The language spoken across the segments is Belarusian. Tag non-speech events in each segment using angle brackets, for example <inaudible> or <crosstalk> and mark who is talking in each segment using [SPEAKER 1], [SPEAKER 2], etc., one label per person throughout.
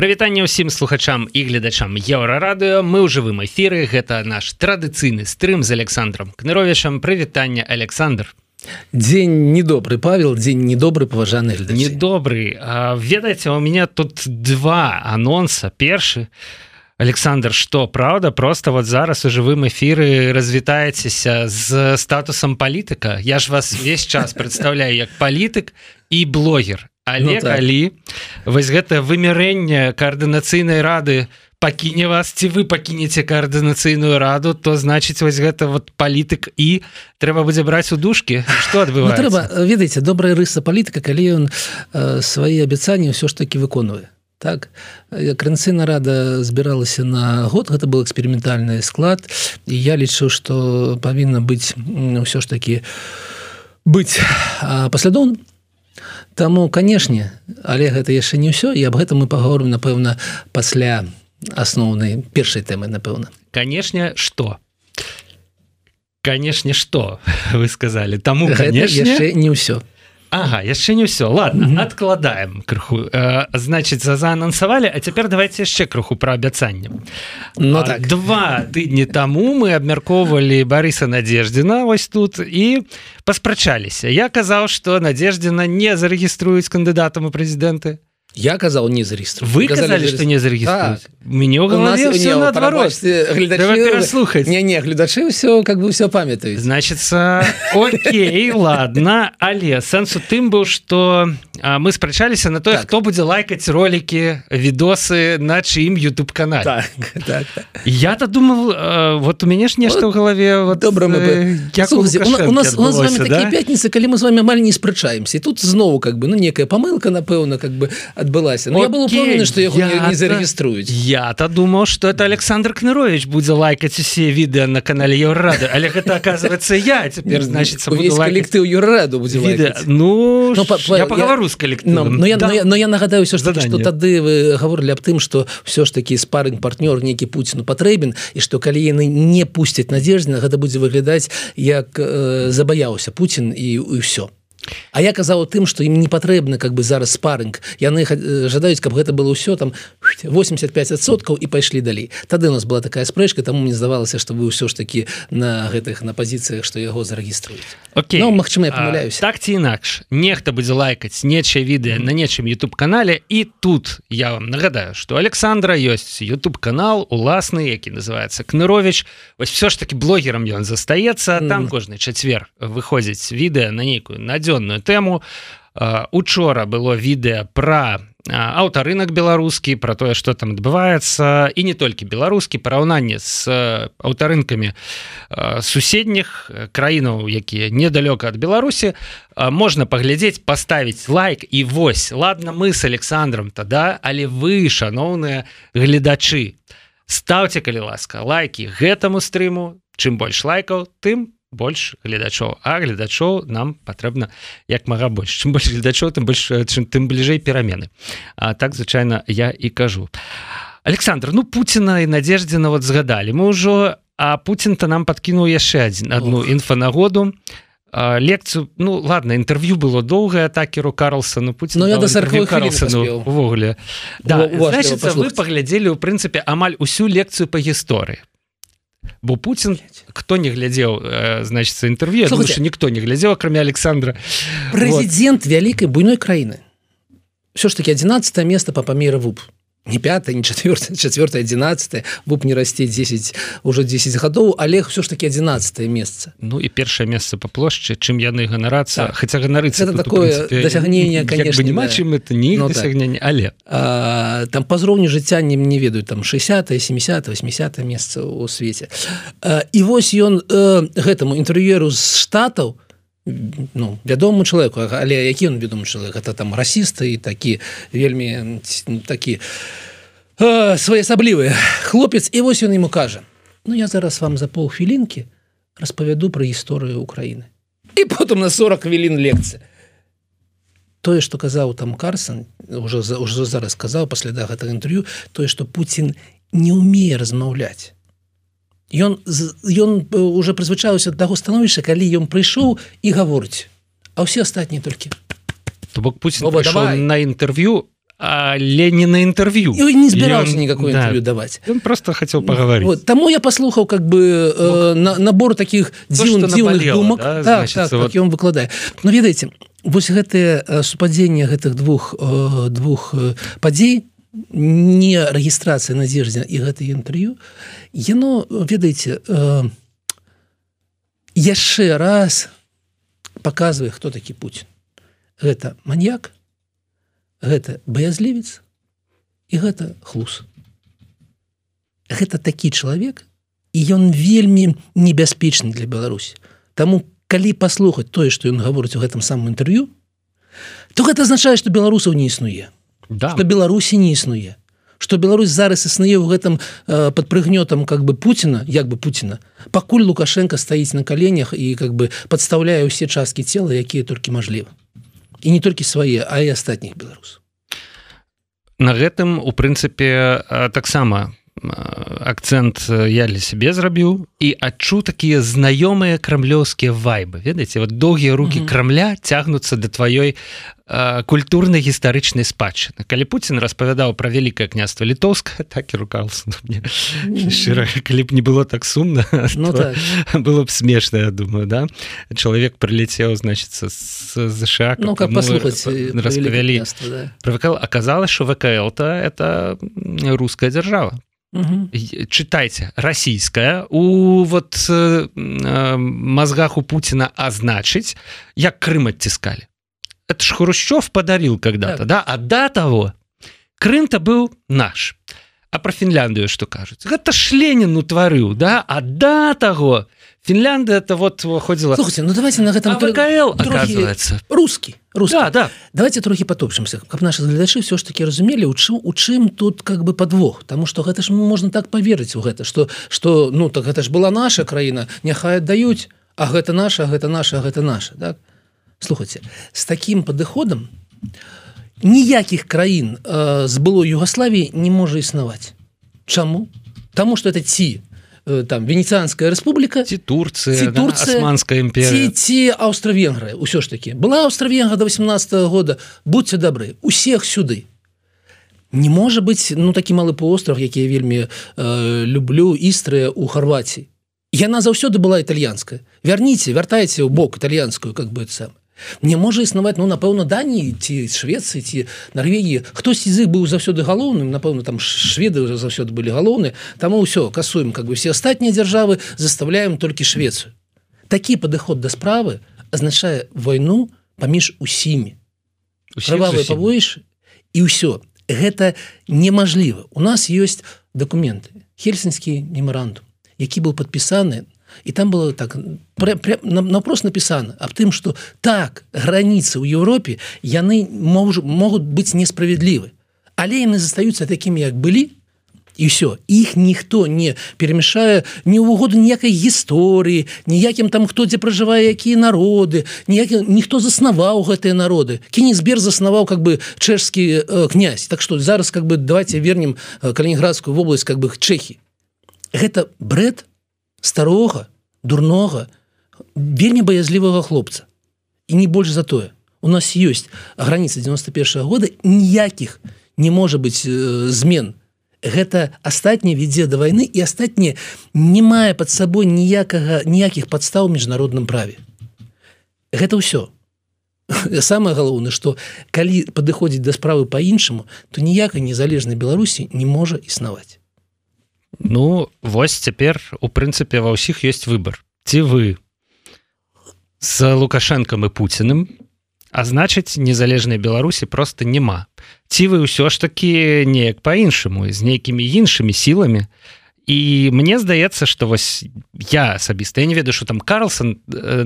[SPEAKER 1] прывітанне ўсім слухачам і гледачам еўрарадыо мы ў жывым эфіры. Гэта наш традыцыйны стрым з александром кныровішам прывітання Александр.
[SPEAKER 2] Дзень недобры павел дзень недобры паважаны
[SPEAKER 1] недобры. Ведаеце у меня тут два анонса. Першы. Александр что правда? Просто вот зараз у жывым эфіры развітаецеся з статусам палітыка? Я ж вас весь час представляю як палітык і блогер але ну, так. калі вось гэта вымярэнне каардынацыйнай рады. Пакіне вас ці вы пакінеце каардынацыйную раду то значыць вось гэта вот палітык і трэба будзе браць у дужкі. Что адбыва
[SPEAKER 2] ну, трэба ведаеце добрая рыса палітыка калі ён э, свае абяцанні ўсё ж таки выконвае. Так? Крынцына рада збіралася на год гэта был эксперыментальны склад. І я лічу что павінна быць ўсё ж таки быць паслядоўным Таму канешне але гэта яшчэ не ўсё і аб гэтым мы паговорым напэўна пасля асноўнай першай тэмы напэўна.
[SPEAKER 1] Канешне что канешне что <laughs> вы сказали таму яшчэ
[SPEAKER 2] не ўсё
[SPEAKER 1] Ага яшчэ не ўсё. Ладно mm -hmm. откладаем крыху. Э, значит за заанансавалі А цяпер давайте яшчэ крыху про абяцанне
[SPEAKER 2] ну, так.
[SPEAKER 1] два тыдні таму мы абмяркоўвалі Барыса надеждзіна вось тут і паспрачаліся. Я казаў что надеждзіна не зарэгіструюць кандыдатам у прэзідэнты
[SPEAKER 2] я казал не зарегистру
[SPEAKER 1] вы казали что не зарегиструюсь мне
[SPEAKER 2] слухать. Не не гледачы все как бы все памятаю
[SPEAKER 1] значится <laughs> Окей ладно. Але сэнсу тым быў что мы спрачаліся на то так. хто будзе лайкаць ролики відосы на чым YouTube канал
[SPEAKER 2] так, так,
[SPEAKER 1] так. я-то думал вот у мяне ж нешта в голове вот
[SPEAKER 2] добра мы бы. У нас у нас такие пятницы калі мы с вами амаль не спрачаемся і тут зноwu как бы ну некая помылка напэўна как бы адбылася Ну я был упэўнены что яго я не зарегіструюць
[SPEAKER 1] я-то думал что это Александр кнырович будзе лайкаць усе відэа на канале еўрады але гэта оказывается я цяпер значит
[SPEAKER 2] калектыў юраду будзе
[SPEAKER 1] ну, ну я паговору з калектывам
[SPEAKER 2] но я но я нагадаю все что тады вы гаворылі аб тым что все ж таки спарынг партнёр нейкі пуціну патрэбен і что калі яны не пусцяць надеждна гэта будзе выглядаць як э, забаяўся Путін і ўсё А я казаў тым што ім не патрэбна как бы зараз спарынг. Яны э, жадаюць каб гэта было ўсё там 85соткаў і пайшлі далей. Тады у нас была такая спрэчка таму мне здавалася што вы ўсё ж такі на гэтых на пазіцыях што яго зарэгіструюць.
[SPEAKER 1] Okay. ну,
[SPEAKER 2] Мачыма я памыляюсь
[SPEAKER 1] так ці інакш нехта будзе лайкаць нечае відэа на нечым YouTube канале і тут я вам нагадаю что Александра ёсць YouTube канал уласны які называется кнырович вось все ж таки блогерам ён застаецца. Там кожны чацвер выходзіць відэа на нейкую надзённую дзённую тэму. Учора было відэа про аўтарынак беларускі про тое что там адбываецца. І не толькі беларускі параўнанне з аўтарынкамі суседніх краінаў якія недалёка ад беларусі. Можна паглядзець паставіць лайк і вось. Ладно мы с александром тада але вы шаноўныя гледачы ставце калі ласка лайки гэтаму стрыму. Чым больш лайкаў тым больш гледачоў. А гледачоў нам патрэбна як мага больш. Чым больш гледачоў тым больш чым тым бліжэй перамены. А так звычайна я і кажу. Александр ну Пуціна і надеждзена вот згадалі. Мы ўжо а Путін то нам подкінуў яшчэ адзін одну інфанагоду. Лекцыю ну ладно інтэрв'ю было доўгае атакеру Карлсону Пуці
[SPEAKER 2] ну, да
[SPEAKER 1] увогуле. Да, вы паглядзелі ў прынцыпе амаль усю лекцыю по гісторыі бо Путін кто не глядзеў э, значится інтерв'ю ніхто не глядзеў акрамя Александра.
[SPEAKER 2] Прэзідэнт вот. вялікай буйной краіны все ж таки 11 место по памеры вуп не 5 не 4 4 11 вуп не расце 10 уже 10 гадоў олег все ж таки 11 месца
[SPEAKER 1] Ну і першае месца по плошчы чым яны ганарацца так. хотя ганарыцца
[SPEAKER 2] это такое досягнение конечно
[SPEAKER 1] не чым это не ну, досягнение. Так. але
[SPEAKER 2] а, там по зроўню жыцця не не ведаюць там 60 70 80 месца у свеце а, і вось ён э, гэтаму інтэр'еру з штатаў у ну вядому чалавеку але які ён вядомы чалавек? Это там расісты і такі вельмі такі э, своеасаблівы хлопец. І вось ён ему кажа Ну я зараз вам за паўхвілінкі распавяду пра гісторыю Украіны і потым на 40 хвілін лекцыя. Тое что казаў там карсон уже за уже зараз сказаў пасля да гэтага інтэрв'ю тое что Путін не умее размаўляць ён ён э, уже прызвычаўся таго становішча калі ён прыйшоў і гаворыць. А ўсе астатнія толькі.
[SPEAKER 1] То бок Пуін на інтэрв'ю але не на інтэрв'ю.
[SPEAKER 2] Не збіраўся никакое да, даваць.
[SPEAKER 1] Он просто хотел паговорить
[SPEAKER 2] вот, таму я паслухаў как бы э, на, набор таких дзіўных думак да, так, значит, так, вот... так, он выкладае. Но ведаеце вось гэтые э, супадзення гэтых двух э, двух падзей не рэгістрацыя надзеждзя і гэта інтэрв'ю. Яно ведаеце яшчэ раз показывае хто такі Путін гэта маньяк гэта баязлівец і гэта хлус. Гэта такі чалавек і ён вельмі небяспечны для Беларусі. Таму калі паслухаць тое што ён гаворыць у гэтым самым інтэрв'ю то гэта азначае што беларусаў не існуе да. што беларусі не існуе. Что Беларусь зараз існуе ў гэтым э, под прыгнётам как бы Путина як бы Путина пакуль лукашенко стаіць на каленях і как бы подставляе ўсе часткі цела якія толькі мажліва і не толькі свае а і астатніх беларус
[SPEAKER 1] на гэтым у прынцыпе таксама акцент я для сябе зрабіў і адчу такія знаёмыя крамлёўскія вайбы. Ведаеце вот доўгія руки крамля цягнуцца да тваёй культурнай гістарычнай спадчыны калі Пуін распавядаў пра вялікае княства літоўска <laughs> так і рукался шчыра калі б не было так сумна <laughs> ну, так. было б смешна я думаю да? Чалавек прыляцеў значится з ЗША
[SPEAKER 2] ну, распавялі
[SPEAKER 1] да. прывыкал аказалось что ВКЛ то это руская дзяржава чытайце расійская у вот э, э, мозгах у Путина а значыць як Крым адціскалі это ж хрущев подарил когда-то так. да? А до того крым-то был наш. А про Фінляндию что кажуць гэта ж Ленін утварыў да? А до того Фінляндия это вот выходила
[SPEAKER 2] Слушайте, ну давайте на гэтым
[SPEAKER 1] КЛ оказывается.
[SPEAKER 2] русский русский. Да, да. давайте трохі потопчемся. Как наши гледачы все ж таки разумелі у чым у чым тут как бы подвох. Тому что гэта ж можна так поверыць у гэта что что ну так гэта ж была наша краіна няхай аддаюць а гэта наша гэта наша гэта наша так слухайте с таким падыходам ніякіх краін э, з было Югославіі не можа існаваць. Чаму? Таму что это ці там венецианская Республіка
[SPEAKER 1] ці Турция Турцманская імперія
[SPEAKER 2] ці Аўстра-венгрыя ўсё ж таки была Аўстра-венга до 18 -го года будьце добры усех сюды. Не можа быть ну такі малы паостров які я вельмі э, люблю істрыя у Харватии яна заўсёды была італьянская. Вярніце вяртайце ў бок італьянскую как бы сам не можа існаваць ну напэўна дані ці швецы ці Нарвегії хтось з іх быў заўсёды галоўным напэўна там шведы уже заўсёды былі галоўны. Там ўсё касуем как бы все астатнія дзяржавы заставляем толькі швецию. Такі падыход да справы азначае войну паміж усімі павоіш і ўсё гэта немажліва у нас ёсць документы. Хельсінскі меморандум які быў подпісаны на і там было так напрост напісана аб тым что так граніцы ў Еўропе яны мож, могуць быць несправядлівы але яны застаюцца такімі як былі і все іх ніхто не перамяшае не ўвогоду ніякай гісторыі ніякім там хто дзе пражывае якія народы ніякі ніхто заснаваў гэтыя народы. Кінезбер заснаваў как бы чэшскі э, князь. Так что зараз как бы давайте вернем э, калінінградскую вобласць как бы чэхі гэта бред старога дурнога вельмі баязлівага хлопца. І не больш за тое. У нас ёсць граница 91 -го года ніякіх не можа быть э, змен. Гэта астатняе вядзе да войны і астатніе не мае под сабой ніякага ніякіх падстаў міжнародным праве. Гэта ўсё. <laughs> Самое галоўнае что калі падыходзіць да справы по-іншаму то ніякай незалежнай беларусі не можа існаваць
[SPEAKER 1] Ну вось цяпер у прынцыпе ва ўсіх ёсць выбор ці вы з лукашэнкам і пуціным а значыць незалежнай беларусі просто няма. Ці вы ўсё ж таки неяк по-іншаму з нейкімі іншымі сіламі і мне здаецца что вось я асабіста я не ведаю что там Карлсон э,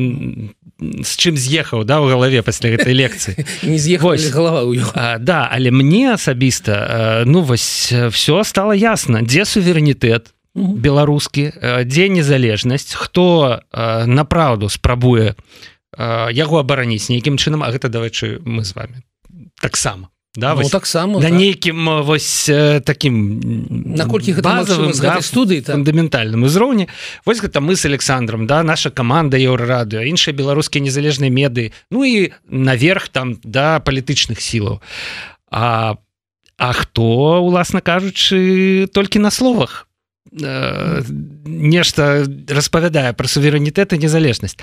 [SPEAKER 1] з чым з'ехаў да <laughs> у галаве пасля гэтай лекцыі
[SPEAKER 2] не з'ехаць голова
[SPEAKER 1] да але мне асабіста э, ну вось все стало ясно. Дзе суверэнітэт беларускі э, дзе незалежнасць хто э, направду спрабуе э, яго абараніць нейкім чынам а гэта давайчы мы з вами таксама
[SPEAKER 2] да ну, таксама
[SPEAKER 1] на так. нейкім вось таким
[SPEAKER 2] наколькі базовым да, студыі
[SPEAKER 1] фундаментальным узроўні вось гэта мы с александром да наша команда еўрарадыо іншыя беларускія незалежныя меды ну і наверх там да палітычных сілаў а А хто уласна кажучы толькі на словах? Э, нешта распавядае пра суверэнітэт і незалежнасць.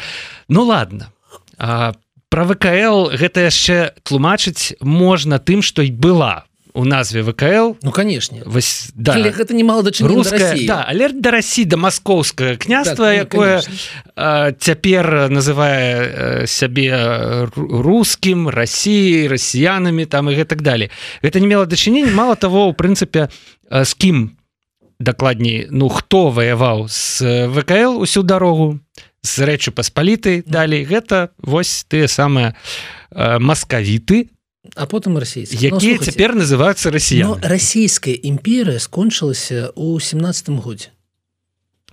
[SPEAKER 1] Ну ладно а, про ВКл гэта яшчэ тлумачыць можна тым што й была у назве ВКл
[SPEAKER 2] Ну канешне.
[SPEAKER 1] Вось да.
[SPEAKER 2] Але гэта не мало да
[SPEAKER 1] руская да, алерт да Росі да маскоўскае княства так, якое а, цяпер называе сябе рускім Росіі расіянамі там і гэтак далі гэта не мела дачынення. Мало того у прынцыпе з кім дакладней ну хто ваяваў з ВКл усю дарогу з рэчы паспалітай далей гэта вось тыя самыя маскавіты
[SPEAKER 2] а потым расійцы
[SPEAKER 1] якія ну, цяпер называются Росія
[SPEAKER 2] ну, расійская імперыя скончылася у семнадцатым годзе.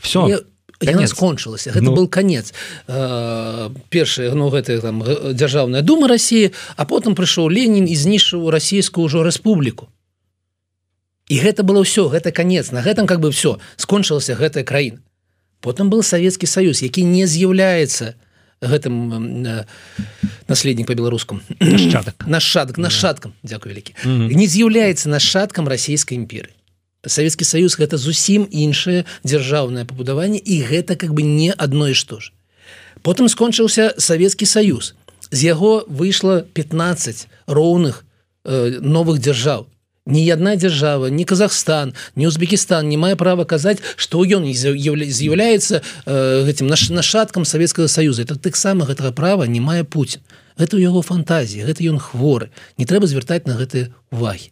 [SPEAKER 1] Все Я...
[SPEAKER 2] Яна скончылася. Гэта ну... был конец э, першая ну гэта там дзяржаўная дума Росіі а потым прыйшоў Ленін і знішыў расійскую ўжо рэспубліку. І гэта было ўсё гэта конец на гэтым как бы все скончылася гэтая краіна потым был Савецкі Саюз які не з'яўляецца гэтым э, наследнік по-беларускам <clears throat> нашадак <clears throat> нашадкам дзякую вялікі не з'яўляецца нашадкам расійскай імперы Савецкі Саюз гэта зусім іншае дзяржаўнае пабудаванне і гэта как бы не адно і што ж. Потым скончыўся Савецкі Саюз з яго выйшла 15 роўных э, новых дзяржаў ні одна дзяржава не Казахстан не Узбекистан не мае права казаць что ён з'яўляецца э, гэтым наш нашаткам Савецкага союза. Это таксама гэтага права не мае Путін это у яго фантазіі гэта ён хворы не трэба звяртаць на гэтыя увагі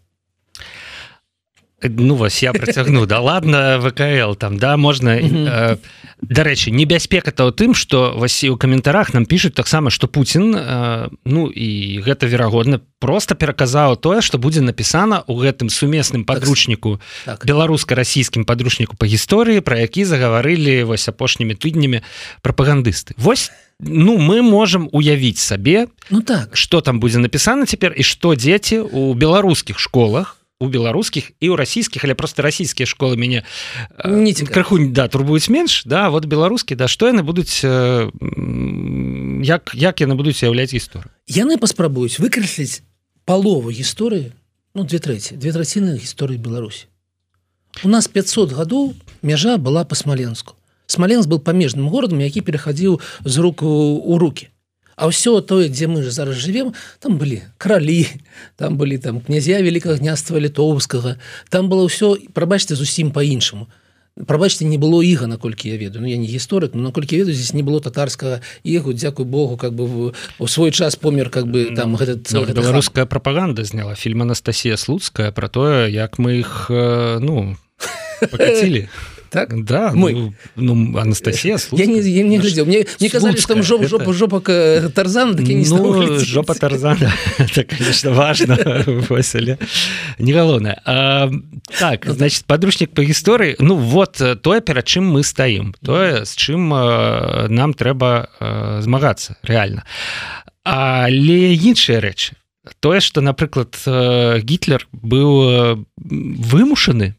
[SPEAKER 1] ну вас я працягну да ладно вКл там да можна э, дарэчы небяспека то тым что вас у каментарах нам пишутць таксама что Путін э, ну і гэта верагодна просто пераказаў тое что будзе напісана у гэтым сумесным подручніку так. беларуска-расійскім подручніку по гісторыі про які загаварылі вось апошнімі тыднямі прапагандысты. Вось ну мы можем уявіць сабе
[SPEAKER 2] ну так.
[SPEAKER 1] что там будзе напісана цяпер і что дзеці у беларускіх школах у беларускіх і ў расійскіх але просто расійскія школы мяне
[SPEAKER 2] не
[SPEAKER 1] крыху да турбуюць менш да вот беларускі да што яны будуць э, як як яны будуць уяўляць гісторыю
[SPEAKER 2] яны паспрабуюць выкрэсліць палову гісторыі ну две трэці две траціны гісторыі Беларусі у нас 500 гадоў мяжа была по смаленску смаленск был памежным горадам які перахадзіў з руку у руки А ўсё тое дзе мы ж зараз живвем там былі кралі <laughs> там былі там князя великкага гняства літоўскага там было ўсё прабачце зусім по-іншаму прабачце не было іга наколькі я ведаю. Ну я не гісторык но наколькі ведаю здесь не было татарскага ігу Дякую Богу как бы у свой час помер как бы там
[SPEAKER 1] гэта ну, беларуская прапаганда зняла фільм Анастасія слуцкая про тое як мы их ну <laughs> покатили
[SPEAKER 2] так?
[SPEAKER 1] Да мой. ну, ну Анастасія
[SPEAKER 2] я не, я не глядел. Мне не казали там жоп, это... жопа жопа тарзан <laughs> <laughs> так
[SPEAKER 1] ну, жопа тарзана так, конечно важно не галоўная так ну, значит подручнік по гісторыі ну вот тое перад чым мы стаім тое з чым нам трэба змагацца реально. Але іншыя рэчы тое что напрыклад гітлер быў вымушаны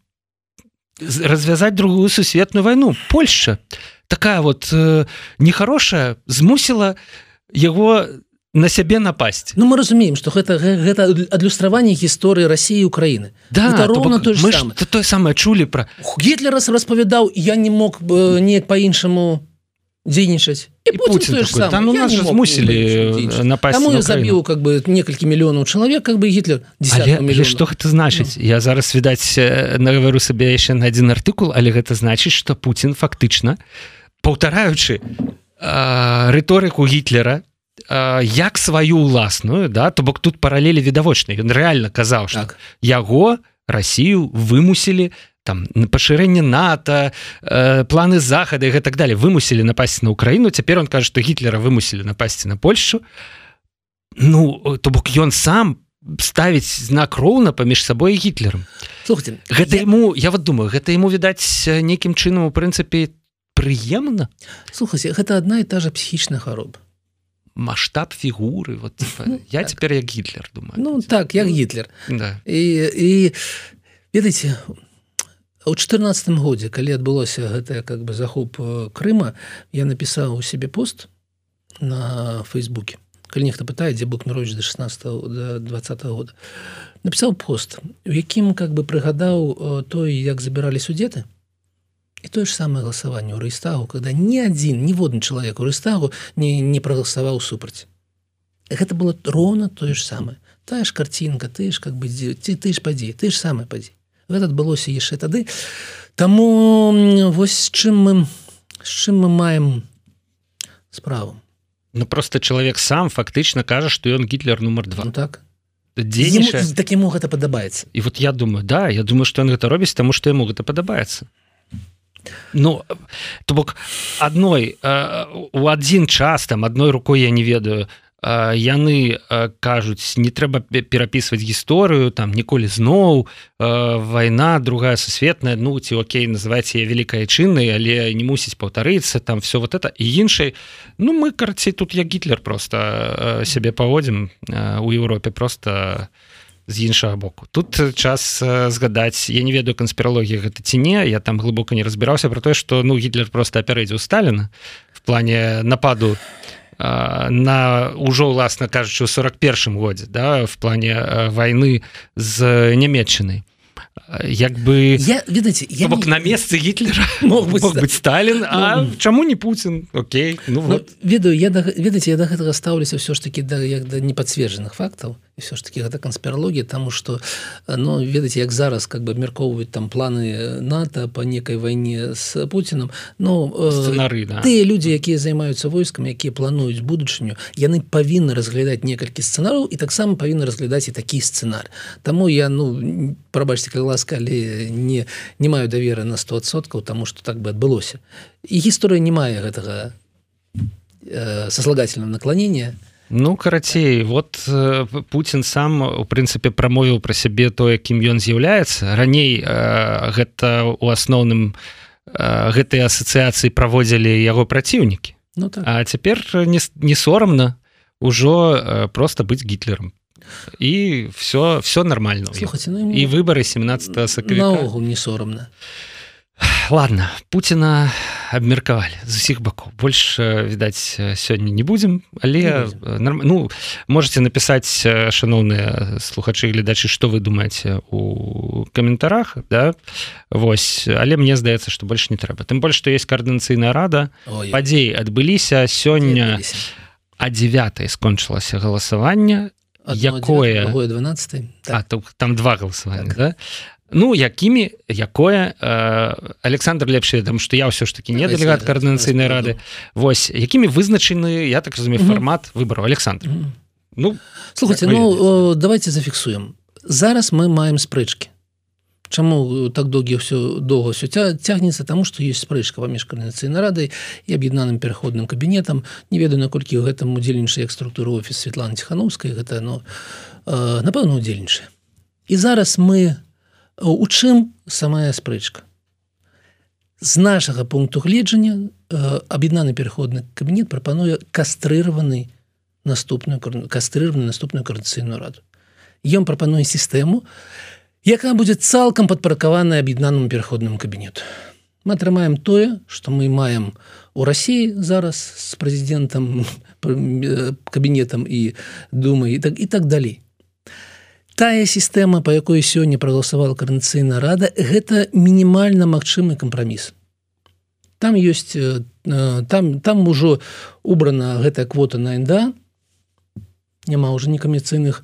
[SPEAKER 1] развязать другую сусветную войну. Польша. Такая вот э, нехорошая змусіла его на сябе напасть.
[SPEAKER 2] Ну мы разумеем что гэта гэта адлюстраванне гісторыі России Украины.
[SPEAKER 1] Да ровно то, то, то самое чулі про
[SPEAKER 2] гітлера распавядаў я не мог бы неяк по-іншаму дзейнічаць.
[SPEAKER 1] Там у нас же змусілі напасть
[SPEAKER 2] забіў как бы некалькі мільёнаў чалавек как бы гітлер
[SPEAKER 1] что гэта значыць я зараз відаць нагавару сабе яшчэ на один артыкул але гэта значыць что Путін фактычна паўтараючы рыторыку гітлера як сваю уласную да то бок тут паралелі відавочна ён реально казаў так. яго Россию вымусілі там пашырэнне нато э, планы захады гэтак далее вымусілі напасці на Украіну. Цяпер он кажа что гітлера вымусілі напасці на Польшу. Ну то бок ён сам ставіць знак роўна паміж сабой гітлером
[SPEAKER 2] слухайте
[SPEAKER 1] гэта я... ему я вот думаю гэта ему відаць нейкім чынам у прынцыпе прыемна?
[SPEAKER 2] Слухайте гэта одна і та же психічная хвароба.
[SPEAKER 1] Масштаб фігуры вот <laughs> ну, я так. цяпер як гітлер думаю.
[SPEAKER 2] Ну так як гітлер.
[SPEAKER 1] да.
[SPEAKER 2] і, і ведаеце у у четырнадцатым годзе калі адбылося гэтая как бы захоп э, Крыма я напісаў у сябе пост на фейсбуке калі нехта пытае дзе бок народзі до 16 до 20 -го года. Напісаў пост у якім как бы прыгадаў той як забіралі судзеты і тое ж самае галасаванне ў рэйстагу когда ні адзін ніводны чалавек у рэйстагу не не прагаласаваў супраць. Гэта было роўна тое ж самае. Тая ж карцінка ты ж как бы ці ты ж падзі ты ж самы падзі гэта адбылося яшчэ тады Таму вось чым мы з чым мы маем справу.
[SPEAKER 1] Ну просто чалавек сам фактычна кажа што ён гітлер нумар два.
[SPEAKER 2] Ну, так.
[SPEAKER 1] Дзейнічае
[SPEAKER 2] так ему гэта падабаецца
[SPEAKER 1] і вот я думаю да я думаю что ён гэта робіць таму што яму гэта падабаецца Ну то бок адной э, у адзін час там адной рукой я не ведаю яны кажуць не трэба перапісваць гісторыю там ніколі зноў вайна другая сусветная ну ці Окей называце вялікай чыннай але не мусіць паўтарыцца там все вот это. І іншай Ну мы карцей тут я гітлер просто сябе паводзім у Еўропе просто з іншага боку. Тут час згадаць я не ведаю канспіралогіі гэта ці не я там глыбока не разбіраўся про тое что ну гітлер просто апярэдзіў Сталіна в плане нападу на на ўжо ўласна кажучы у 41 годзе да в плане войны з нямметчынай як бы
[SPEAKER 2] я ведаце я
[SPEAKER 1] бок
[SPEAKER 2] не...
[SPEAKER 1] на месцы гітлера <laughs> мог быть, мог быть сталін А ну, чаму не Путін Окей ну, ну вот.
[SPEAKER 2] ведаю я да, ведаце я да гэтага стаўлюся ўсё ж таки да як да неподцверджаных фактаў все ж таки гэта канспірологія тому что но ведаце як зараз как бы абмяркоўваюць там планы нато по некай вайне с путиным но
[SPEAKER 1] э, сценары да.
[SPEAKER 2] тыя люди якія займаюцца войскамі якія плануюць будучыню яны павінны разглядаць некалькі сцэнараў і таксама павінны разглядаць і такі сцэнар Таму я ну прабачце калі ласка але не не маю даверы на 100соткаў тому что так бы адбылося. І гісторыя не мае гэтага э, сослагательного наклонения то
[SPEAKER 1] Ну карацей вот э, Путін сам у прынцыпе прамовіў пра сябе то якім ён з'яўляецца. Раней э, гэта у асноўным э, гэтай асацыяцыі праводзілі яго праціўнікі.
[SPEAKER 2] Ну, так.
[SPEAKER 1] А цяпер не, не сорамна ўжо просто быць гітлером і все все нормально
[SPEAKER 2] Слухайте, ну,
[SPEAKER 1] і выборы 17 сакавіка.
[SPEAKER 2] не сорамна <sighs>
[SPEAKER 1] ладно Пуціна абмеркавалі з усіх бакоў больш відаць сёння не будзем але норм... ну можете напісаць шаноўныя слухачы гледачы што вы думаеце у каментарах да? Вось але мне здаецца што больш не трэба тым больш што есть каардынацыйная рада. Падзеі адбыліся сёння а 9 скончылася галасаванне якое?
[SPEAKER 2] 12
[SPEAKER 1] так. там два галасавання так. да Ну якімі якое э, Александр лепш там што я ўсё ж таки не дэлегат каардынацыйнай рады Вось якімі вызначаны я так разумею фармат выбору Александр
[SPEAKER 2] Ну слухайте ну давайте зафіксуем зараз мы маем спрэчкі Чаму так доўгі ўсё доўга ўсё цягнецца таму што ёсць спрэчка паміж каардынацыйнай радай і аб'яднаным пераходным кабінетам не ведаю наколькі ў гэтым удзельнічае як структуру офіс Светлана ціхановскай гэта ну напэўна удзельнічае і зараз мы у у чым самая спрэчка? З нашага пункту гледжання аб'яднаны пераходны кабінет прапануе кастрыраваны наступную кастрыраваны наступную карацыйную раду. Ён прапануе сістэму якая будзе цалкам падпаркаваная аб'яднаным пераходным кабінету. Мы атрымаем тое што мы маем у рассіі зараз з прэзідэнтам <laughs> кабінетам і думай і так і так далей тая сістэма по якой сёння прагаласавала карнацыйная рада гэта мінімальна магчымы кампраміс. Там ёсць там там ужо убрана гэтая квота на нда. Няма уже некамерцыйных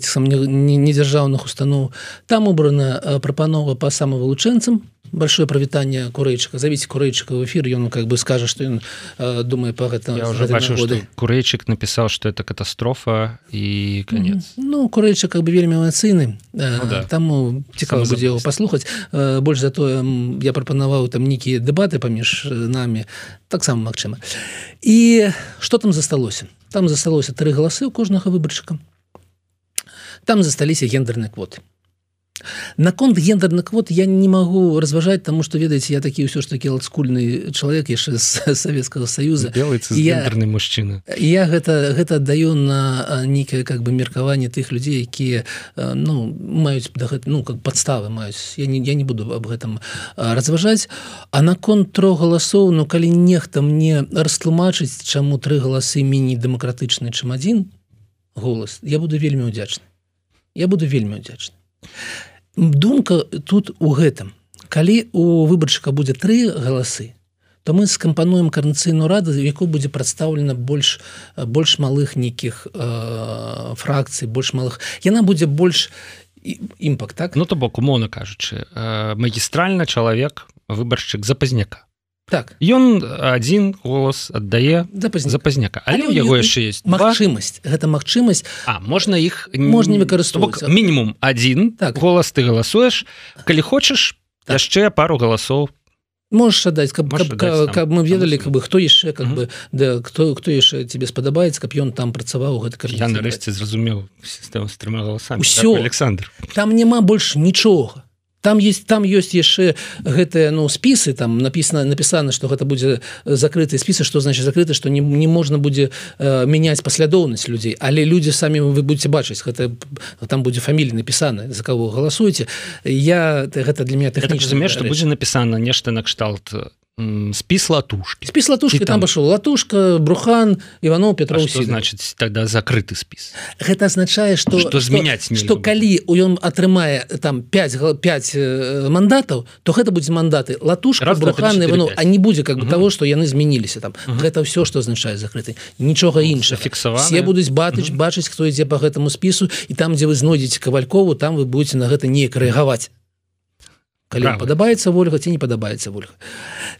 [SPEAKER 2] сам недзяржаўных устаноў. Там убрана прапанова по самовылучэнцам большое правітанне курэйчыка завіць курэйчыка в эфир ён как бы скажа что ён э, думае по гэта
[SPEAKER 1] уже бачу курэйчык напісаў что это катастрофа і конец.
[SPEAKER 2] Ну курэйчык как бы вельмі эмацыйны э, ну, да. таму цікава будзе его паслухаць э, больш затое я прапанаваў там нейкія дэбаты паміж нами таксама Мачыма і что там засталося там засталося тры галасы у кожнага выбарчыка там засталіся гендерныя квоты наконт гендерных квот я не могу разважаць тому что ведаеце я такі ўсё ж таки латскульны чалавек яшчэ з <laughs> Савецкага союза.
[SPEAKER 1] Ядерный мужчына
[SPEAKER 2] я гэта гэта аддаю на нейкае как бы меркаванне тых людзей якія ну маюць ну как подставы маюць. Я не я не буду об гэтым разважаць. А наконт трох галасоў Ну калі нехта мне растлумачыць чаму тры галасы міні дэмакратычны чым адзін голас я буду вельмі удзячны я буду вельмі удзячны думка тут у гэтым. Калі у выбарчыка будзе тры галасы то мы скампануем карнацыйную раду яку будзе прадстаўлена больш больш малых нейкіх э, фракцый больш малых. Яна будзе больш імпак так?
[SPEAKER 1] Ну то бок умоўна кажучы э, магістральна чалавек выбаршчык запазняка
[SPEAKER 2] так.
[SPEAKER 1] Ён один голос аддае запазняка але у яго яшчэ есть
[SPEAKER 2] магчымасць гэта магчымасць
[SPEAKER 1] А можна іх
[SPEAKER 2] можна не выкарыстоўваць
[SPEAKER 1] мінімум один так. голас ты галасуеш калі хочаш так. яшчэ пару галасоў
[SPEAKER 2] можешь аддаць каб, каб, каб, каб мы ведалі как бы хто яшчэ как бы да кто хто яшчэ тебе спадабаецца каб ён там працаваў гэта
[SPEAKER 1] я нарэшце зразумеў сістэма з трыма галасамі
[SPEAKER 2] все
[SPEAKER 1] Александр
[SPEAKER 2] там няма больш нічога там есть там есть яшчэ гэтыя ну спісы там написано написано что гэта будзе закрытые спісы что значит закрыты что не, не можна будзе э, мяняць паслядоўнасць людзей але люди самі вы будете бачыць гэта там будзе фамілі написаны за кого галасуеце я гэта для меня
[SPEAKER 1] тэхнічна что будзе написано нешта накшталт спіс латушки
[SPEAKER 2] спіс латушки там пашоў латушка брухан иванов петров
[SPEAKER 1] значит тогда закрыты спіс
[SPEAKER 2] гэта означае что
[SPEAKER 1] что змяняць
[SPEAKER 2] что калі у ён атрымае там 5 5 мандатаў то гэта будзе мандаты латушка брухан иванов. а не будзе как бы того что яны змяніліся там. Гэта все что означае закрыты нічога інша
[SPEAKER 1] фіксава
[SPEAKER 2] все будуць бачыць бачыць хто ідзе по гэтаму спісу і там дзе вы знойдзеце кавалькову там вы будете на гэта не рэагаваць калі падабаецца ольга ці не падабаецца ольга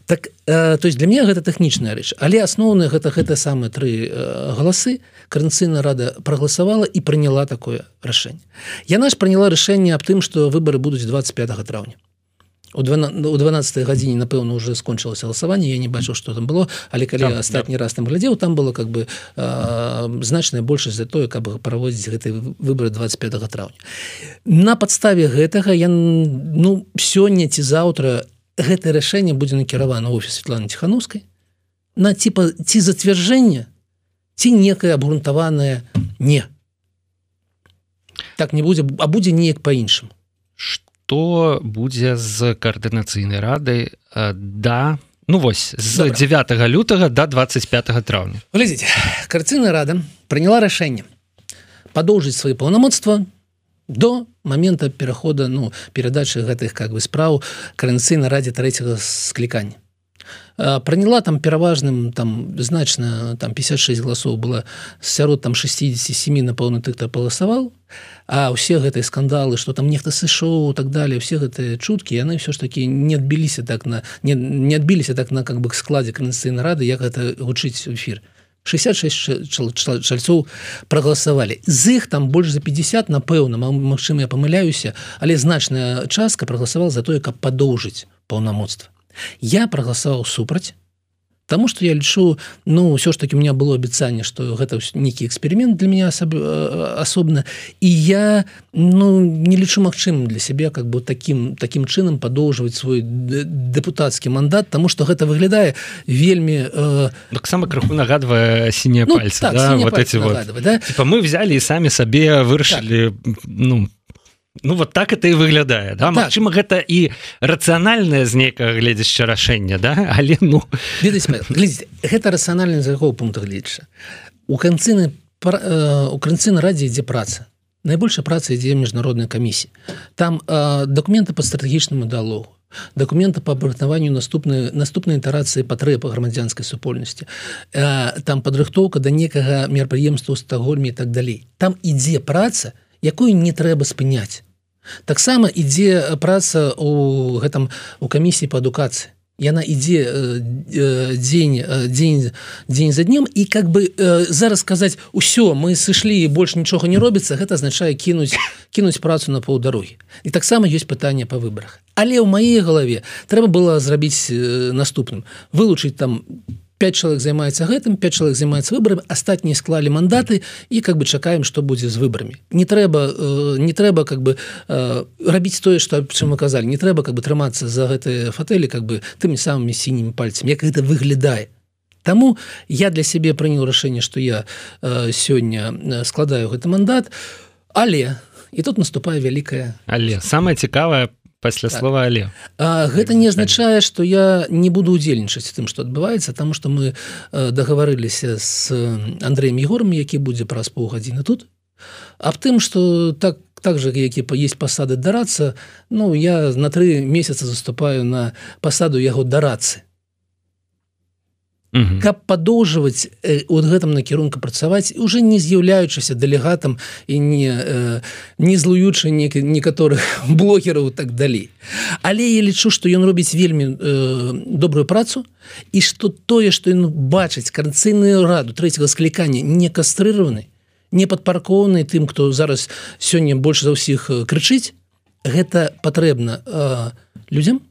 [SPEAKER 2] так э, то есть для меня гэта тэхнічная рэч. Але асноўная гэта гэта самыя тры э, галасы. Каранцыйна рада прагаласавала і прыняла такое рашэнне. Яна ж прыняла рашэнне аб тым што выбары будуць 25 траўня у 12 гадзіне напэўна уже скончылася галасаванне я не бачу что там было але калі там, астатні да. раз там глядзеў там было как бы э, значная большасць за тое каб праводзіць гэты выборы 25 траўня на подставе гэтага я ну сёння ці заўтра гэтае рашэнне будзе накіравана офіс Светланы ціхановскай на типа ці зацвярджэння ці некае абгрунтаванае не так не будзе а будзе неяк по-іншаму
[SPEAKER 1] што будзе з каардынацыйнай рады э, да ну вось з Добра. 9 лютага до 25 траўня
[SPEAKER 2] глядзіце карціна рада прыняла рашэнне падоўжыць свае паўнамоцтва до момента перахода ну перадачы гэтых как бы спраў карэнцыйна радзе трэцяга склікання прыняла там пераважным там значна там 56 галасоў было. Сярод там 67 напэўна ты хто паласаваў а ўсе гэтыя скандалы что там нехта сышоў так далее все гэтыя чуткі яны все ж таки не адбіліся так на не, не адбіліся так на как бы складзе канцыйнай рады як гэта гучыць эфир. 66 чальцоў прагаласавалі з іх там больш за 50 напэўна Мачыма я памыляюся але значная частка прагаласавала за тое каб падоўжыць паўнамоцтва я прагаласаваў супраць Таму что я лічу ну ўсё ж таки у меня было абяцанне что гэта нейкі эксперимент для меня асаб... асобна і я ну не лічу магчымым для сябе как бы таким таким чынам падоўжваць свой депутатскі мандат тому что гэта выглядае вельмі
[SPEAKER 1] э... таксама крыху нагадвае сінія ну, пальцы так, да? вот эти вот. да? типа, мы взяли і самі сабе вырашылі так. ну Ну вот так это і выглядае да? так. Магчыма гэта і рацыянальнае з нейкага гледзяшча рашэння да? <laughs> Але ну.
[SPEAKER 2] Гэта рацыянальны з якого пункта гледча у канцыны э, у канцыны радзе ідзе праца найбольшая праца ідзе міжнароднай камісіі там э, документы по стратэгічнаму дыалогу документы по абрахтаванню наступнай наступнай інтарацыі патрэб грамадзянскай супольнасці э, там падрыхтоўка да некага мерапрыемства ў стагольме і так далей там ідзе праца якую не трэба спыняць таксама ідзе праца у гэтым у камісіі по адукацыі. Яна ідзе дзень дзень дзень за днем і как бы зараз сказаць усё мы сышлі больш нічога не робіцца гэта азначае кінуць кінуць працу на паўдарогі. І таксама ёсць пытанне па выбарах. Але ў маей галаве трэба было зрабіць наступным. Вылучыць там 5 чалавек займаецца гэтым 5 чалавек займаецца выборам астатнія склалі мандаты і как бы чакаем што будзе з выбарамі не трэба э, не трэба как бы э, рабіць тое што чым мы казалі не трэба как бы трымацца за гэтыя фатэлі как бы тымі самымі сінімі пальцамі як гэта выглядае Таму я для сябе прыняў рашэнне што я э, сёння складаю гэты мандат. Але і тут наступае вялікая
[SPEAKER 1] але самое цікавае пасля так. слова але
[SPEAKER 2] а, гэта не азначае что я не буду удзельнічаць тым что адбываецца там что мы э, дагаварыліся с Андреем егором які будзе праз паўгадзіны тут. Аб тым что так так же які есть пасады дарацца Ну я на тры месяца заступаю на пасаду яго дарацы угу. каб падоўжваць э, от гэтым накірунка працаваць уже не з'яўляючыся дэлегатам і не э, не злуючы некаторых <laughs> блогераў так далей але я лічу што ён робіць вельмі э, добрую працу і што тое што ён бачыць карцыйную раду трэцяга склікання не кастрыраваны не падпаркоўаны тым хто зараз сёння больш за ўсіх крычыць гэта патрэбна э, людям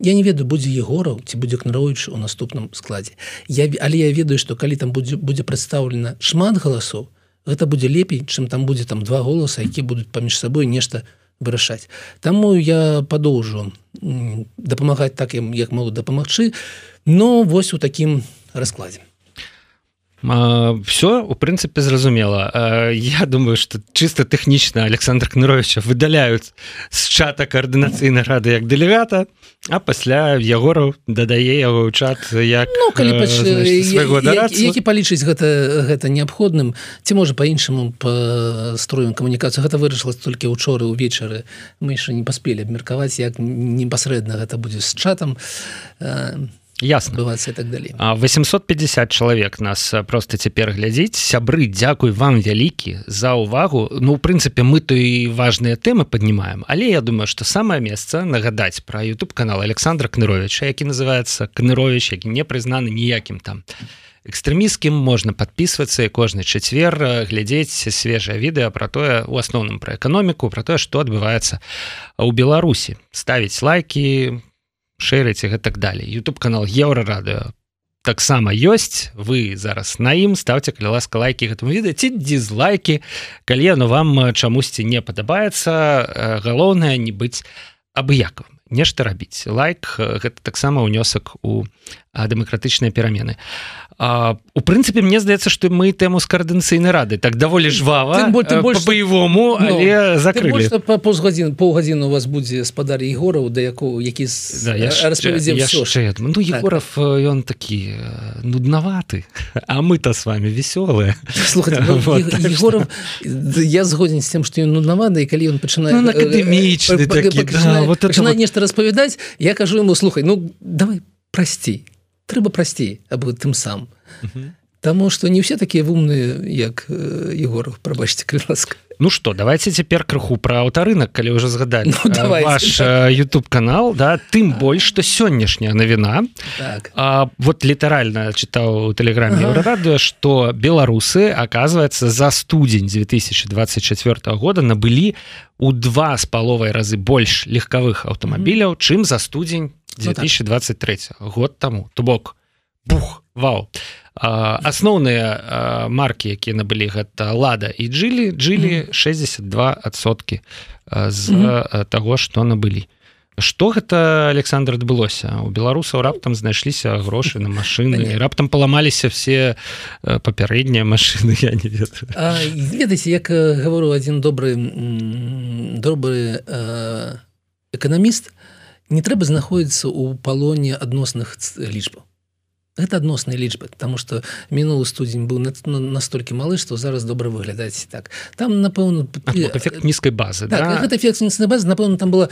[SPEAKER 2] я не ведаю будзе егораў ці будзе кнароўич у наступным складзе я але я ведаю что калі там будзе будзе прадстаўлена шмат галасоў гэта будзе лепей чым там будзе там два голаса які будуць паміж сабой нешта вырашаць Таму я падоўжу дапамагаць так ім як могу дапамагчы но вось у такім раскладзе
[SPEAKER 1] все у прынцыпе зразумела. Я думаю что чисто тэхнічна александр кныровича выдаляюць з чата коаардынацыйнай рады як дэлегата а пасля егораў дадае яго ў чат як ну,
[SPEAKER 2] калі пач... які, палічыць гэта гэта неабходным ці можа по-іншаму по строем камунікацыю гэта вырашыла толькі учоры увечары. Мы яшчэ не паспелі абмеркаваць як непасрэдна гэта будзе з чатам.
[SPEAKER 1] А ясно.
[SPEAKER 2] Бывацца так далей
[SPEAKER 1] 850 чалавек нас просто цяпер глядзіць сябры Дякуй вам вялікі за увагу. Ну у прынцыпе мы то і важныя тэмы поднимаем але я думаю что самое месца нагадаць про youtube канал Александра кныровича які называется кнырович які не прызнаны ніякім там экстрэміскім можна подписываться кожны чацвер глядзець свежае відэа про тое у асноўным про эканоміку про тое что адбываецца у Беларусі ставіць лайки шэрыць і гэтак далей. YouTube канал еўра радыо таксама ёсць. Вы зараз на ім ставце калі ласка лайки гэтаму відэа ці дизлайки калі ну вам чамусьці не падабаецца. Галоўнае не быць абыякам нешта рабіць. Лайк гэта таксама ўнёсак у дэмакратычныя перамены а, у прынцыпе мне здаецца што мы тэму з каардынцыйнай рады. Так даволі жвава по-баявому ну, закрылі
[SPEAKER 2] паўгадзін паўгадзіну у вас будзе спадар егораў да якого <laughs> <laughs> які
[SPEAKER 1] да, ну, егоров так. ён такі нуднаваты а мы-то с вами веселые
[SPEAKER 2] ну, вот, егоров, я згодзін з тем что ён нуднаваны і калі ён пачынае ну,
[SPEAKER 1] акадэмічны
[SPEAKER 2] нешта распавядаць я кажу ему слухай ну давай прасцей трэба прасцей аб тым сам Таму что не все такія вумныя як егоров прабачце ласка
[SPEAKER 1] Ну что давайте цяпер крыху про аўтарынак калі уже згадалі ну, ваш YouTube канал да тым так. больш что сённяшняя навіна так. а, вот літаральна чытаў у тэлеграме ага. радыо что беларусы оказывается за студзень 2024 года набылі у два з паловай разы больш легкавых аўтамабіляў чым за студзень 2023 ну, так. год тому. То бок бух. Вау. Асноўныя маркі якія набылі гэта лада і джлі джлі 62сотки з таго што набылі. Что гэта александр адбылося? У беларусаў раптам знайшліся грошы на машыны раптам паламаліся все папярэднія машины я не
[SPEAKER 2] ведаеце як гавару один добры добры эканаміст не трэба знаходіцца ў палоне адносных лічбаў. Это адносныя лічбы тому что мінулы студзень быў настолькі малы что зараз добра выглядаць так. Там напэўна
[SPEAKER 1] эфект нізкай базы
[SPEAKER 2] так, да? эфект базы. Напэўна там было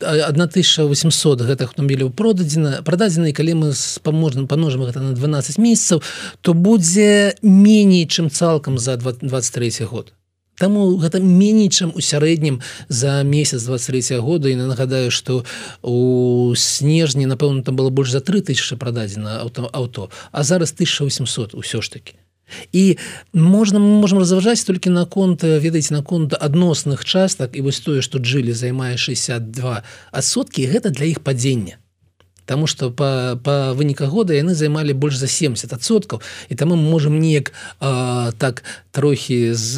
[SPEAKER 2] 1800 гэтых аўтамобіляў продадзена прададзена калі мы спаможным паножам гэта на 12 месяцаў то будзе меней чым цалкам за 23 год Таму гэта меней чым у сярэднім за месяц 23 года. І нагадаю што у снежні напэўна там было больш за 3000 прададзена аўто аўто а зараз 1800 ўсё ж таки і можна мы можем разважаць толькі наконт ведаеце наконт адносных частак. І вось тое што джылі займае 62 адсоткі гэта для іх падзення Таму што па, па выніках года яны займалі больш за 70соткаў і таму мы можемм неяк так трохі з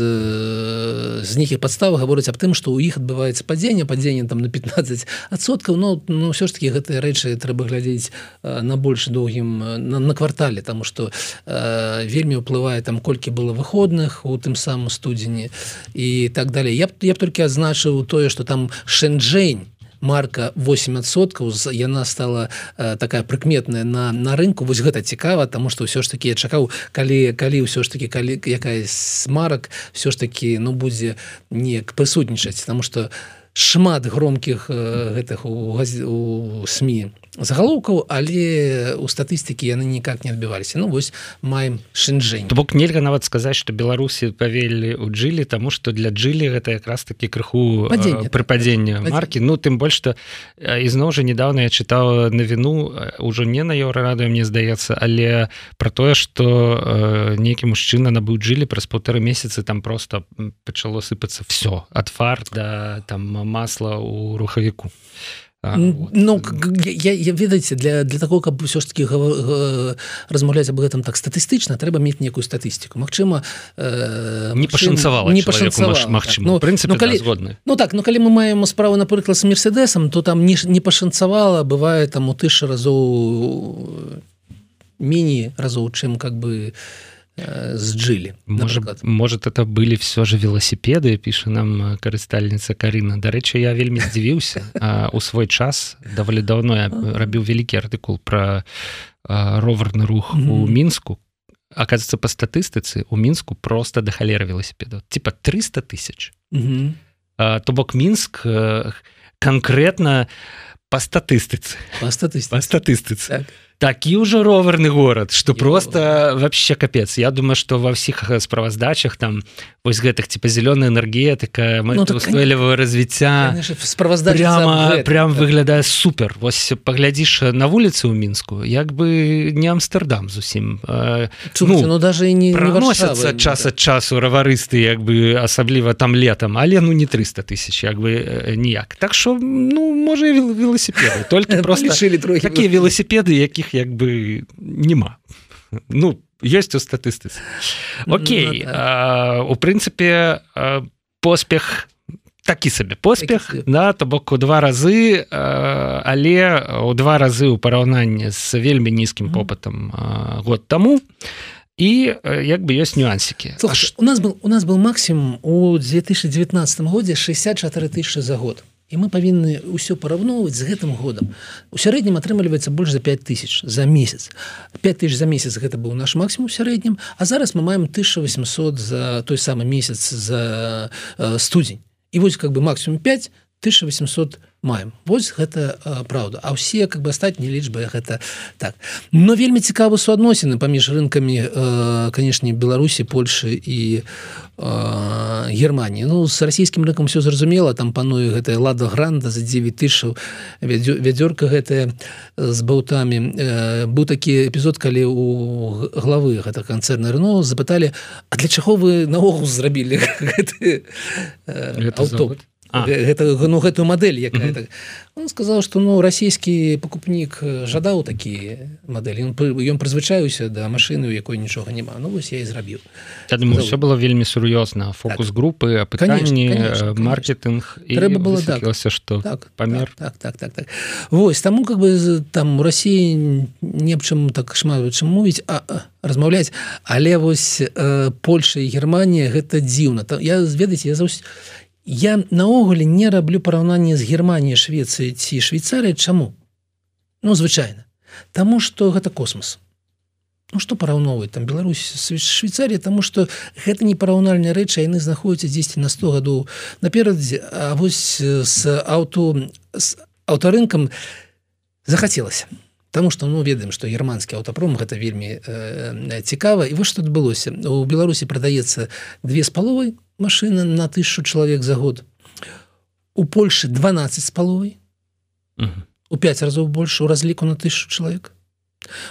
[SPEAKER 2] з нейкіх падстав гаворыць аб тым што ў іх адбываецца падзенне падзенне там на 15соткаў но ну, ўсё ж таки гэтыя рэчы трэба глядзець на больш доўгім на, на квартале. Тому что вельмі ўплывае там колькі было выходных у тым самым студзені і так далее. Я б я б толькі адзначыў тое что там шэнджэнь марка 8соткаў яна стала э, такая прыкметная на на рынку. Вось гэта цікава тому что ўсё ж таки я чакаў калі калі ўсё ж таки калі якая марак все ж таки ну будзе неяк прысутнічаць потому что шмат громкіх э, гэтых у, у сМ загалоўкаў але у статыстыкі яны никак не адбіваліся. Ну вось маем шэнжэнь
[SPEAKER 1] бок нельга нават сказаць что беларусі павелі у джлі тому что для джлі гэта якраз таки крыху прыпадзення марки Ну тым больш что ізноў жа недавно я чытаў навіну ўжо не на еўрарадыо мне здаецца але про тое что нейкі мужчына набыў джлі праз полторы месяцы там просто пачало сыпацца все ад фар да там масла у рухавіку. а
[SPEAKER 2] Ну я, я ведаеце для для того каб ўсё ж таки размаўляць об гэтым так статыстычна трэба мець некую статыстыку Мачыма
[SPEAKER 1] э, не пашанцавала не пашанцавала Мачыма ну, прынцып ну, калі,
[SPEAKER 2] згодны. Ну так ну калі мы маем справу напрыклад с мерседесам то там не, не пашанцавала бывае там у тыша разоў міні разоў чым как бы не сджили
[SPEAKER 1] может может это были все же велосипеды піша нам карыстальніца Карына дарэчы я вельмі здзівіўся <laughs> у свой час даволі давно я рабіў вялікі артыкул про роварны рух mm -hmm. у мінску оказывается по статыстыцы у мінску просто да халера велосипедов типа 300 тысяч. Mm -hmm. то бок мінск конкретно по статыстыцы
[SPEAKER 2] по статыстыцы,
[SPEAKER 1] по статыстыцы. Так такі ўжо роварны горад что просто вообще капец. Я думаю что во всіх справаздачах там вось гэтых типа зеленая энергетика ну, устойлівого развіцця.
[SPEAKER 2] справазда
[SPEAKER 1] прямо прям так. выглядае супер. Вось паглядзіш на вуліцы ў мінску як бы не амстердам зусім
[SPEAKER 2] ну, ну даже не
[SPEAKER 1] проносятся час ад часу раварысты як бы асабліва там летом але ну не 300 тысяч як бы ніяк. Так что ну можа велосипеды только <laughs> просто
[SPEAKER 2] шили трохи
[SPEAKER 1] такие велосипеды якіх іх як бы нема ну есть у статыстыцы. Окей ну, да. у прынцыпе поспех такі сабе поспех на то бок у два разы але у два разы ў параўнанні з вельмі нізкім попытам год таму. І як бы ёсць нюансікі.
[SPEAKER 2] У нас был у нас был максимум у 2019 годзе 64 тысячи за год і мы павінны ўсё параўноўваць з гэтым годам. У сярэднім атрымліваецца больш за 5000 за месяц 5000 за месяц гэта быў наш максимум сярэднім а зараз мы маем 1800 за той самы месяц за студзень і вось как бы максимум 5 1800 маем. Вось гэта а, праўда. А ўсе как бы астатнія лічбы гэта так. Но вельмі цікавы суадносіны паміж рынкамі канешне беларусі польльши і германії ну с расійскім рынкам все зразумела. Там пануе гэтая лада гранда за 9 тышаў вядзёрка гэтая з баўтамі. Быў такі эпізод калі у главы гэта канцэрна рно запыталі а для чаго вы наогул зрабілі <laughs> аўто гэта ну гэтую модель якая так он сказал что ну расійскі пакупнік жадаў такі мадэлі ён прызвычаюся да машыны у якой нічога няма ну вось я і зрабіў
[SPEAKER 1] все было вельмі сур'ёзна фокус так. групы апытанні маркетинг
[SPEAKER 2] трэба было
[SPEAKER 1] дакся что так памер
[SPEAKER 2] так так так так восьось таму как бы там у Росіі не аб чым так шмат чым мовіць а размаўляць але вось э, Польша і Германія гэта дзіўна там я зведаць я заўсёды я наогуле не раблю параўнанне з Германіяй Швецыі ці Швейцарыя чаму? Ну звычайна. Таму что гэта космос Ну что параўноўваць там Беларусь Швейцарія тому что гэта не параўнальная рэчы яны знаходзяцца 10 на 100 гадоў наперадзе. А вось с аўто з аўтарынкам захацелася Таму что ну ведаем что германскі аўтапром гэта вельмі э, цікава. І вось что адбылося у Беларусі прадаецца две з паловай машина на тысячу человек за год. У Польши 12 с половой. У 5 разов больше у разліку на тысячу человек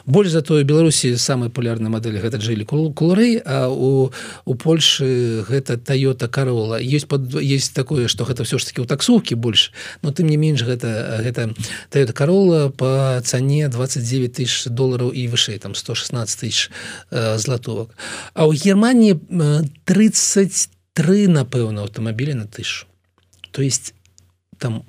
[SPEAKER 2] больш за тое беларусі самая популярная мадэль гэта жылі кулурэй а у у польльшы гэта тойота карола есть под есть такое что гэта все ж таки у таксовкі больш но тым не менш гэта гэта тойота карола по цане 29 тысяч долларов і вышэй там 116 тысяч э, златовак. А у германии 33 напэўна аўтамабіля на тысячу то есть там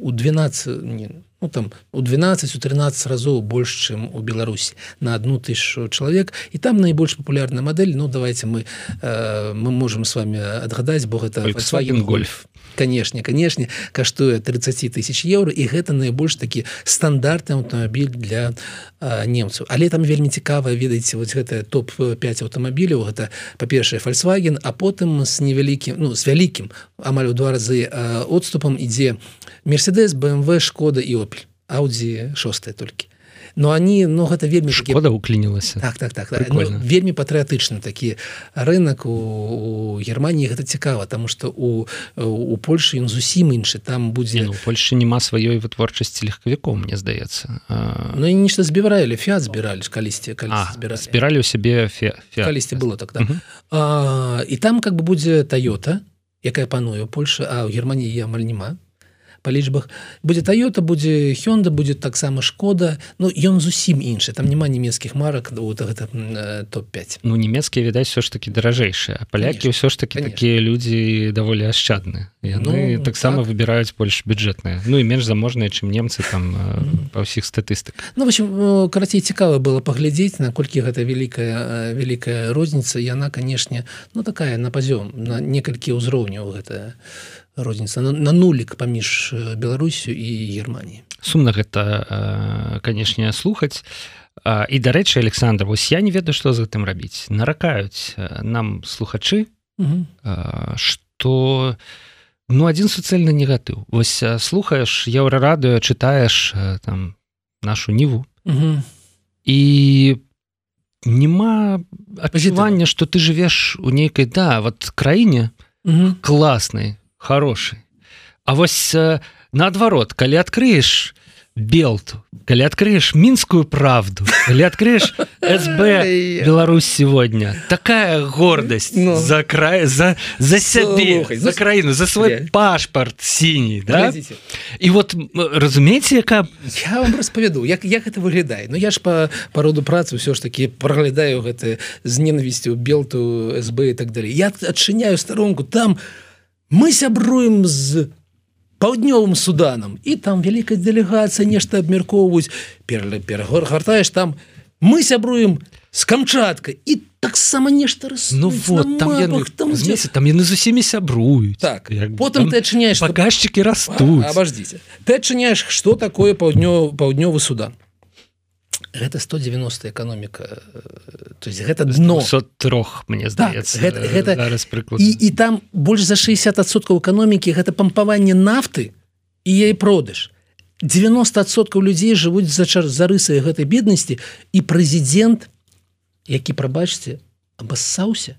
[SPEAKER 2] у 12 не ну, там у 12 у 13 разоў больш чым у Беларусі на одну тысячу чалавек і там найбольш популярная модель Ну давайте мы э, мы можем с вами адгадаць бо гэта
[SPEAKER 1] Volkswagen гольф
[SPEAKER 2] канешне канешне каштуе 30 тысяч еўра і гэта найбольш такі стандартны аўтамабіль для немцаў але там вельмі цікава ведаеце вот гэта топ-5 аўтамабіляў гэта па-першае Volkswagen а потым з невялікім ну з вялікім амаль у два разы э, отступам ідзе мерседес бмв шкода і опель аудзі шостая толькі но они но гэта вельмі
[SPEAKER 1] шкода уклінілася
[SPEAKER 2] так так так, так. Ну, вельмі патрыятычны такі рынок у, у Германії гэта цікава тому что у у Польшы ён зусім іншы. Там будзе
[SPEAKER 1] ну, Польша няма сваёй вытворчасці легкавіком мне здаецца.
[SPEAKER 2] Ну і нешта збіралі фіат збіралі калісьці
[SPEAKER 1] збіралі. ў сябе
[SPEAKER 2] калісьці было так, так. А, і там как бы будзе тойота якая пануе Польша а ў Германії амаль няма по лічбах. Будзе тойота будзе хёнда будет таксама шкода. Ну ён зусім іншы. Там няма нямецкіх марак вот гэта топ-5
[SPEAKER 1] ну нямецкія відаць все ж таки даражэйшыя. Палякі ўсё ж таки такія людзі даволі ашчадны яны ну, таксама так. выбіраюць больш бюджэтныя. Ну і менш заможныя чым немцы там mm -hmm. па ўсіх статыстык
[SPEAKER 2] Ну общем карацей цікава было паглядзець наколькі гэта вялікая вялікая розніца. Яна канешне ну такая на пазём на некалькі ўзроўняў гэта розніца на, на нулік паміж Беларусю і Германії
[SPEAKER 1] сумна гэта канешне слухаць. І дарэчы Александр вось я не ведаю што з гэтым рабіць. Наракаюць нам слухачы что ну один суцэльны негатыў. Вось слухаеш еўрарадыо чытаеш там нашу ніву. І няма апажывання что ты жывеш у нейкай да вот краіне класнай хороший. А вось э, наадварот калі адкрыеш белту калі адкрыеш мінскую правду калі адкрыеш сб <laughs> Беларусь сегодня такая гордость ну, за край за за сябе слухай, за краіну за свой я... пашпарт сіний да? і вот разумееце яка
[SPEAKER 2] я вам распавяду як як это выглядае Ну я ж по пароду працы ўсё ж таки праглядаю гэты з ненавісцю белту сб і так далее. Я адчыняю старонку там у мы сябруем з паўднёвым суданам і там вялікая дэлегацыя нешта абмяркоўваюць. Перагор гартаеш там. Мы сябруем с камчатка і таксама нешта раз
[SPEAKER 1] ну вот там мапах, яны, там, змеся, там яны з усімі сябруюць.
[SPEAKER 2] Так як, потым ты адчыняешь
[SPEAKER 1] паказчыкі растуць.
[SPEAKER 2] абаждзіце. Ты адчыняешь что такое паўднё паўднёвы судан гэта 190 эканоміка то есть гэта дно.
[SPEAKER 1] трох мне здаецца
[SPEAKER 2] так, гэта, гэта і, і там больш за 60соткаў эканомікі гэта пампаванне нафты і ей продаж. 90соткаў людзей жывуць за чар за рысай гэтай беднасці і прэзідэнт які прабачце абассаўся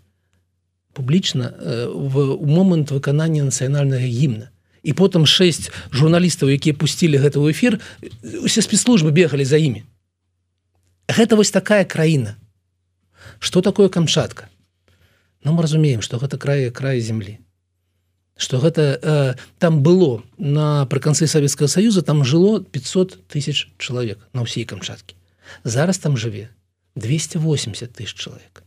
[SPEAKER 2] публічна в момант выканання нацыянальнага гімна. І потым шэсць журналістаў якія пусцілі гэта ў эфир усе спецслужбы бегалі за імі гэта вось такая краіна. Что такое камчатка? Но ну, мы разумеем что гэта крае края земли что гэта э, там было напрыканцы Савецкага союза там жыло 500 тысяч чалавек на ўсей камчаткі. Зараз там жыве 280 тысяч чалавек.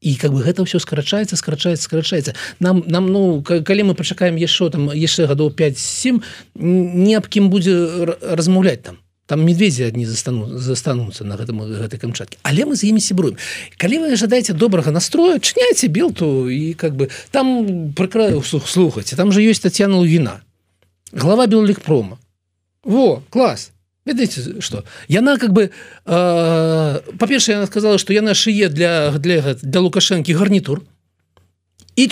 [SPEAKER 2] І как бы гэта ўсё скарачаецца скарачаецца скарачаецца. Нам нам ну калі мы пачакаем яшчэ там яшчэ гадоў 5-7 не аб кім будзе размаўляць там там медведзі адні застану застануцца на гэтым гэтай камчаткі але мы з імі сябруем калі вы жадаеце добрага настрою чняйце белту і как бы там прыкраю сух слухаце там же ёсць татьяна лугіна глава беллік прома во класс. Ведаеце что? Яна как бы э, па-першае она сказала что яна шые для для для лукашэнкі гарнітур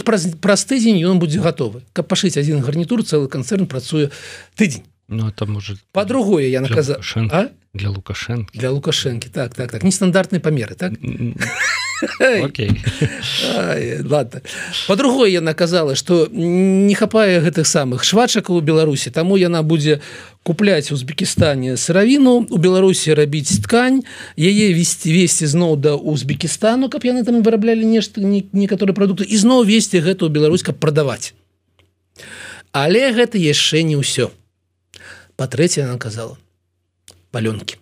[SPEAKER 2] праз праз тыдзень ён будзе гатовы каб пашыць один гарнітур цэлы канцэрн працуе тыдзень
[SPEAKER 1] Ну это может
[SPEAKER 2] по-другое я наказал
[SPEAKER 1] для лукашенко.
[SPEAKER 2] Для лукашенко так так так. Нестандартные памеры так? <laughs> Ладно. По-другой яна казала что не хапае гэтых самых швачакаў у беларусі таму яна будзе купляць узбекістане сыравіну у беларусі рабіць ткань яе весці весці зноў да узбекістану каб яны там выраблялі нешта некаторы прадукты і зноў весці гэту Беларусь каб прадаваць. Але гэта яшчэ не ўсё па-трэцяе она казала палёнкі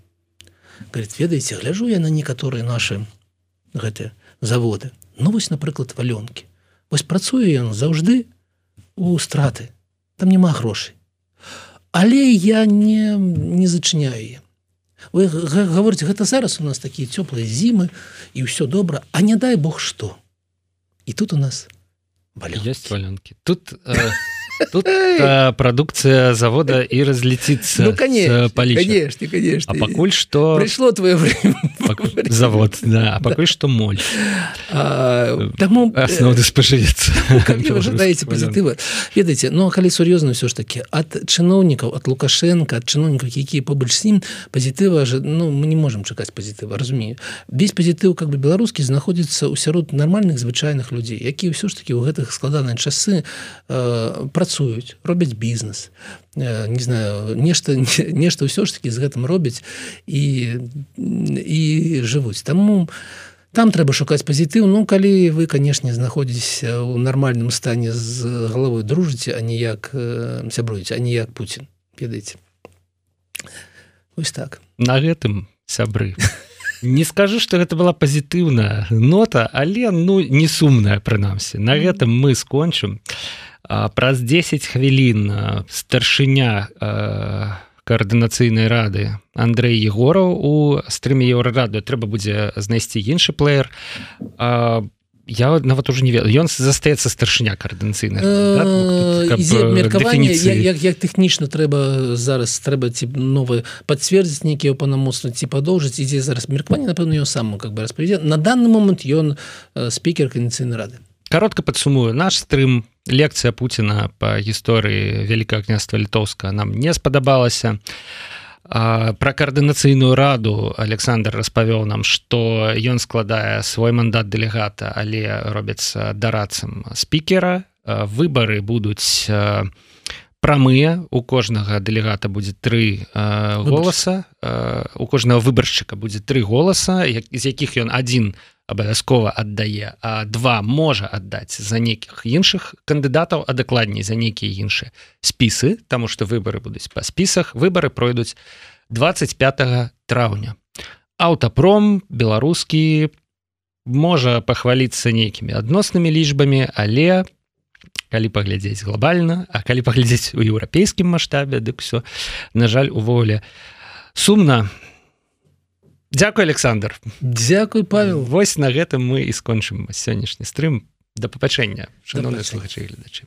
[SPEAKER 2] говорит ведаеце гляжу я на некаторыя наши гэтыя заводы. Ну вось напрыклад валёнкі вось працуе ён заўжды у страты. Там няма грошай але я не не зачыняю вы гаворыце гэта зараз у нас такія цёплыя зімы і ўсё добра а не дай бог что і тут у нас
[SPEAKER 1] валёнкі тут э... Тут э, прадукцыя завода і разлеціцца
[SPEAKER 2] ну, конечно, конечно, конечно.
[SPEAKER 1] А пакуль што
[SPEAKER 2] прыйшло твоё
[SPEAKER 1] завод да, пакуль што моль.
[SPEAKER 2] Таму
[SPEAKER 1] асноўны спажывецца
[SPEAKER 2] жадаеце пазітыва ведаеце но калі сур'ёзна ўсё ж таки ад чыноўнікаў от лукашенко ад чыноўнікаў якія побач з ім пазітыва ну мы не можемм чакаць пазітыва разумею. Весь пазітыў как бы беларускі знаходзіцца ў сярод нармальных звычайных людзей якія ўсё ж таки ў гэтых складаныя часы пра працуюць робяць бізнес. Не знаю нешта <laughs> нешта ўсё ж таки з гэтым робяць і і жывуць таму там трэба шукаць пазітыў. Ну калі вы канешне знаходзіцеся ў нармальным стане з галавой дружыце а ніяк сябруеце а ніяк Пуін ведаеце? Ось так.
[SPEAKER 1] На гэтым сябры. <laughs> Не скажу что гэта была пазітыўная нота але ну не сумная прынамсі. На гэтым мы скончым. а праз 10 хвілін старшыня каардынацыйнай рады Андрей егораў у стрыме еўрараду. Трэба будзе знайсці іншы плеер я нават уже не ведаю ён застаецца старшыня каардынацыйна
[SPEAKER 2] як тэхнічна трэба зараз трэба ці новы пацвердзіць нейкія панамоцтва ці падоўжыць ідзе зараз меркаванне напэўна саму как бы распавядзе. На данный момант ён спікер канцыйнай рады
[SPEAKER 1] каротко падсумую наш стрым лекцыя Пуціна по гісторыі вялікага княства літоўска нам не спадабалася про каардынацыйную раду Александр распавёў нам что ён складае свой мандат дэлегата але робяцца дарацам спікера. Выборы будуць прамыя. У кожнага дэлегата будзе тры голаса. У кожнага выбаршчыка будзе тры голаса з якіх ён один у абавязкова аддае а два можа аддаць за нейкіх іншых кандыдатаў а дакладней за нейкія іншыя спісы тому что выборы будуць па спісах. Выборы пройдуць 25 траўня. Аўтапром беларускі можа пахваліцца нейкімі адноснымі лічбамі але калі паглядзець глобальна а калі паглядзець у еўрапейскім маштабе дык все на жаль увогуле сумна на Дякую Александр.
[SPEAKER 2] Дякуй Павел.
[SPEAKER 1] Вось на гэтым мы і скончым сённяшні стрым. Да папачэння шановныя слухачы гледачы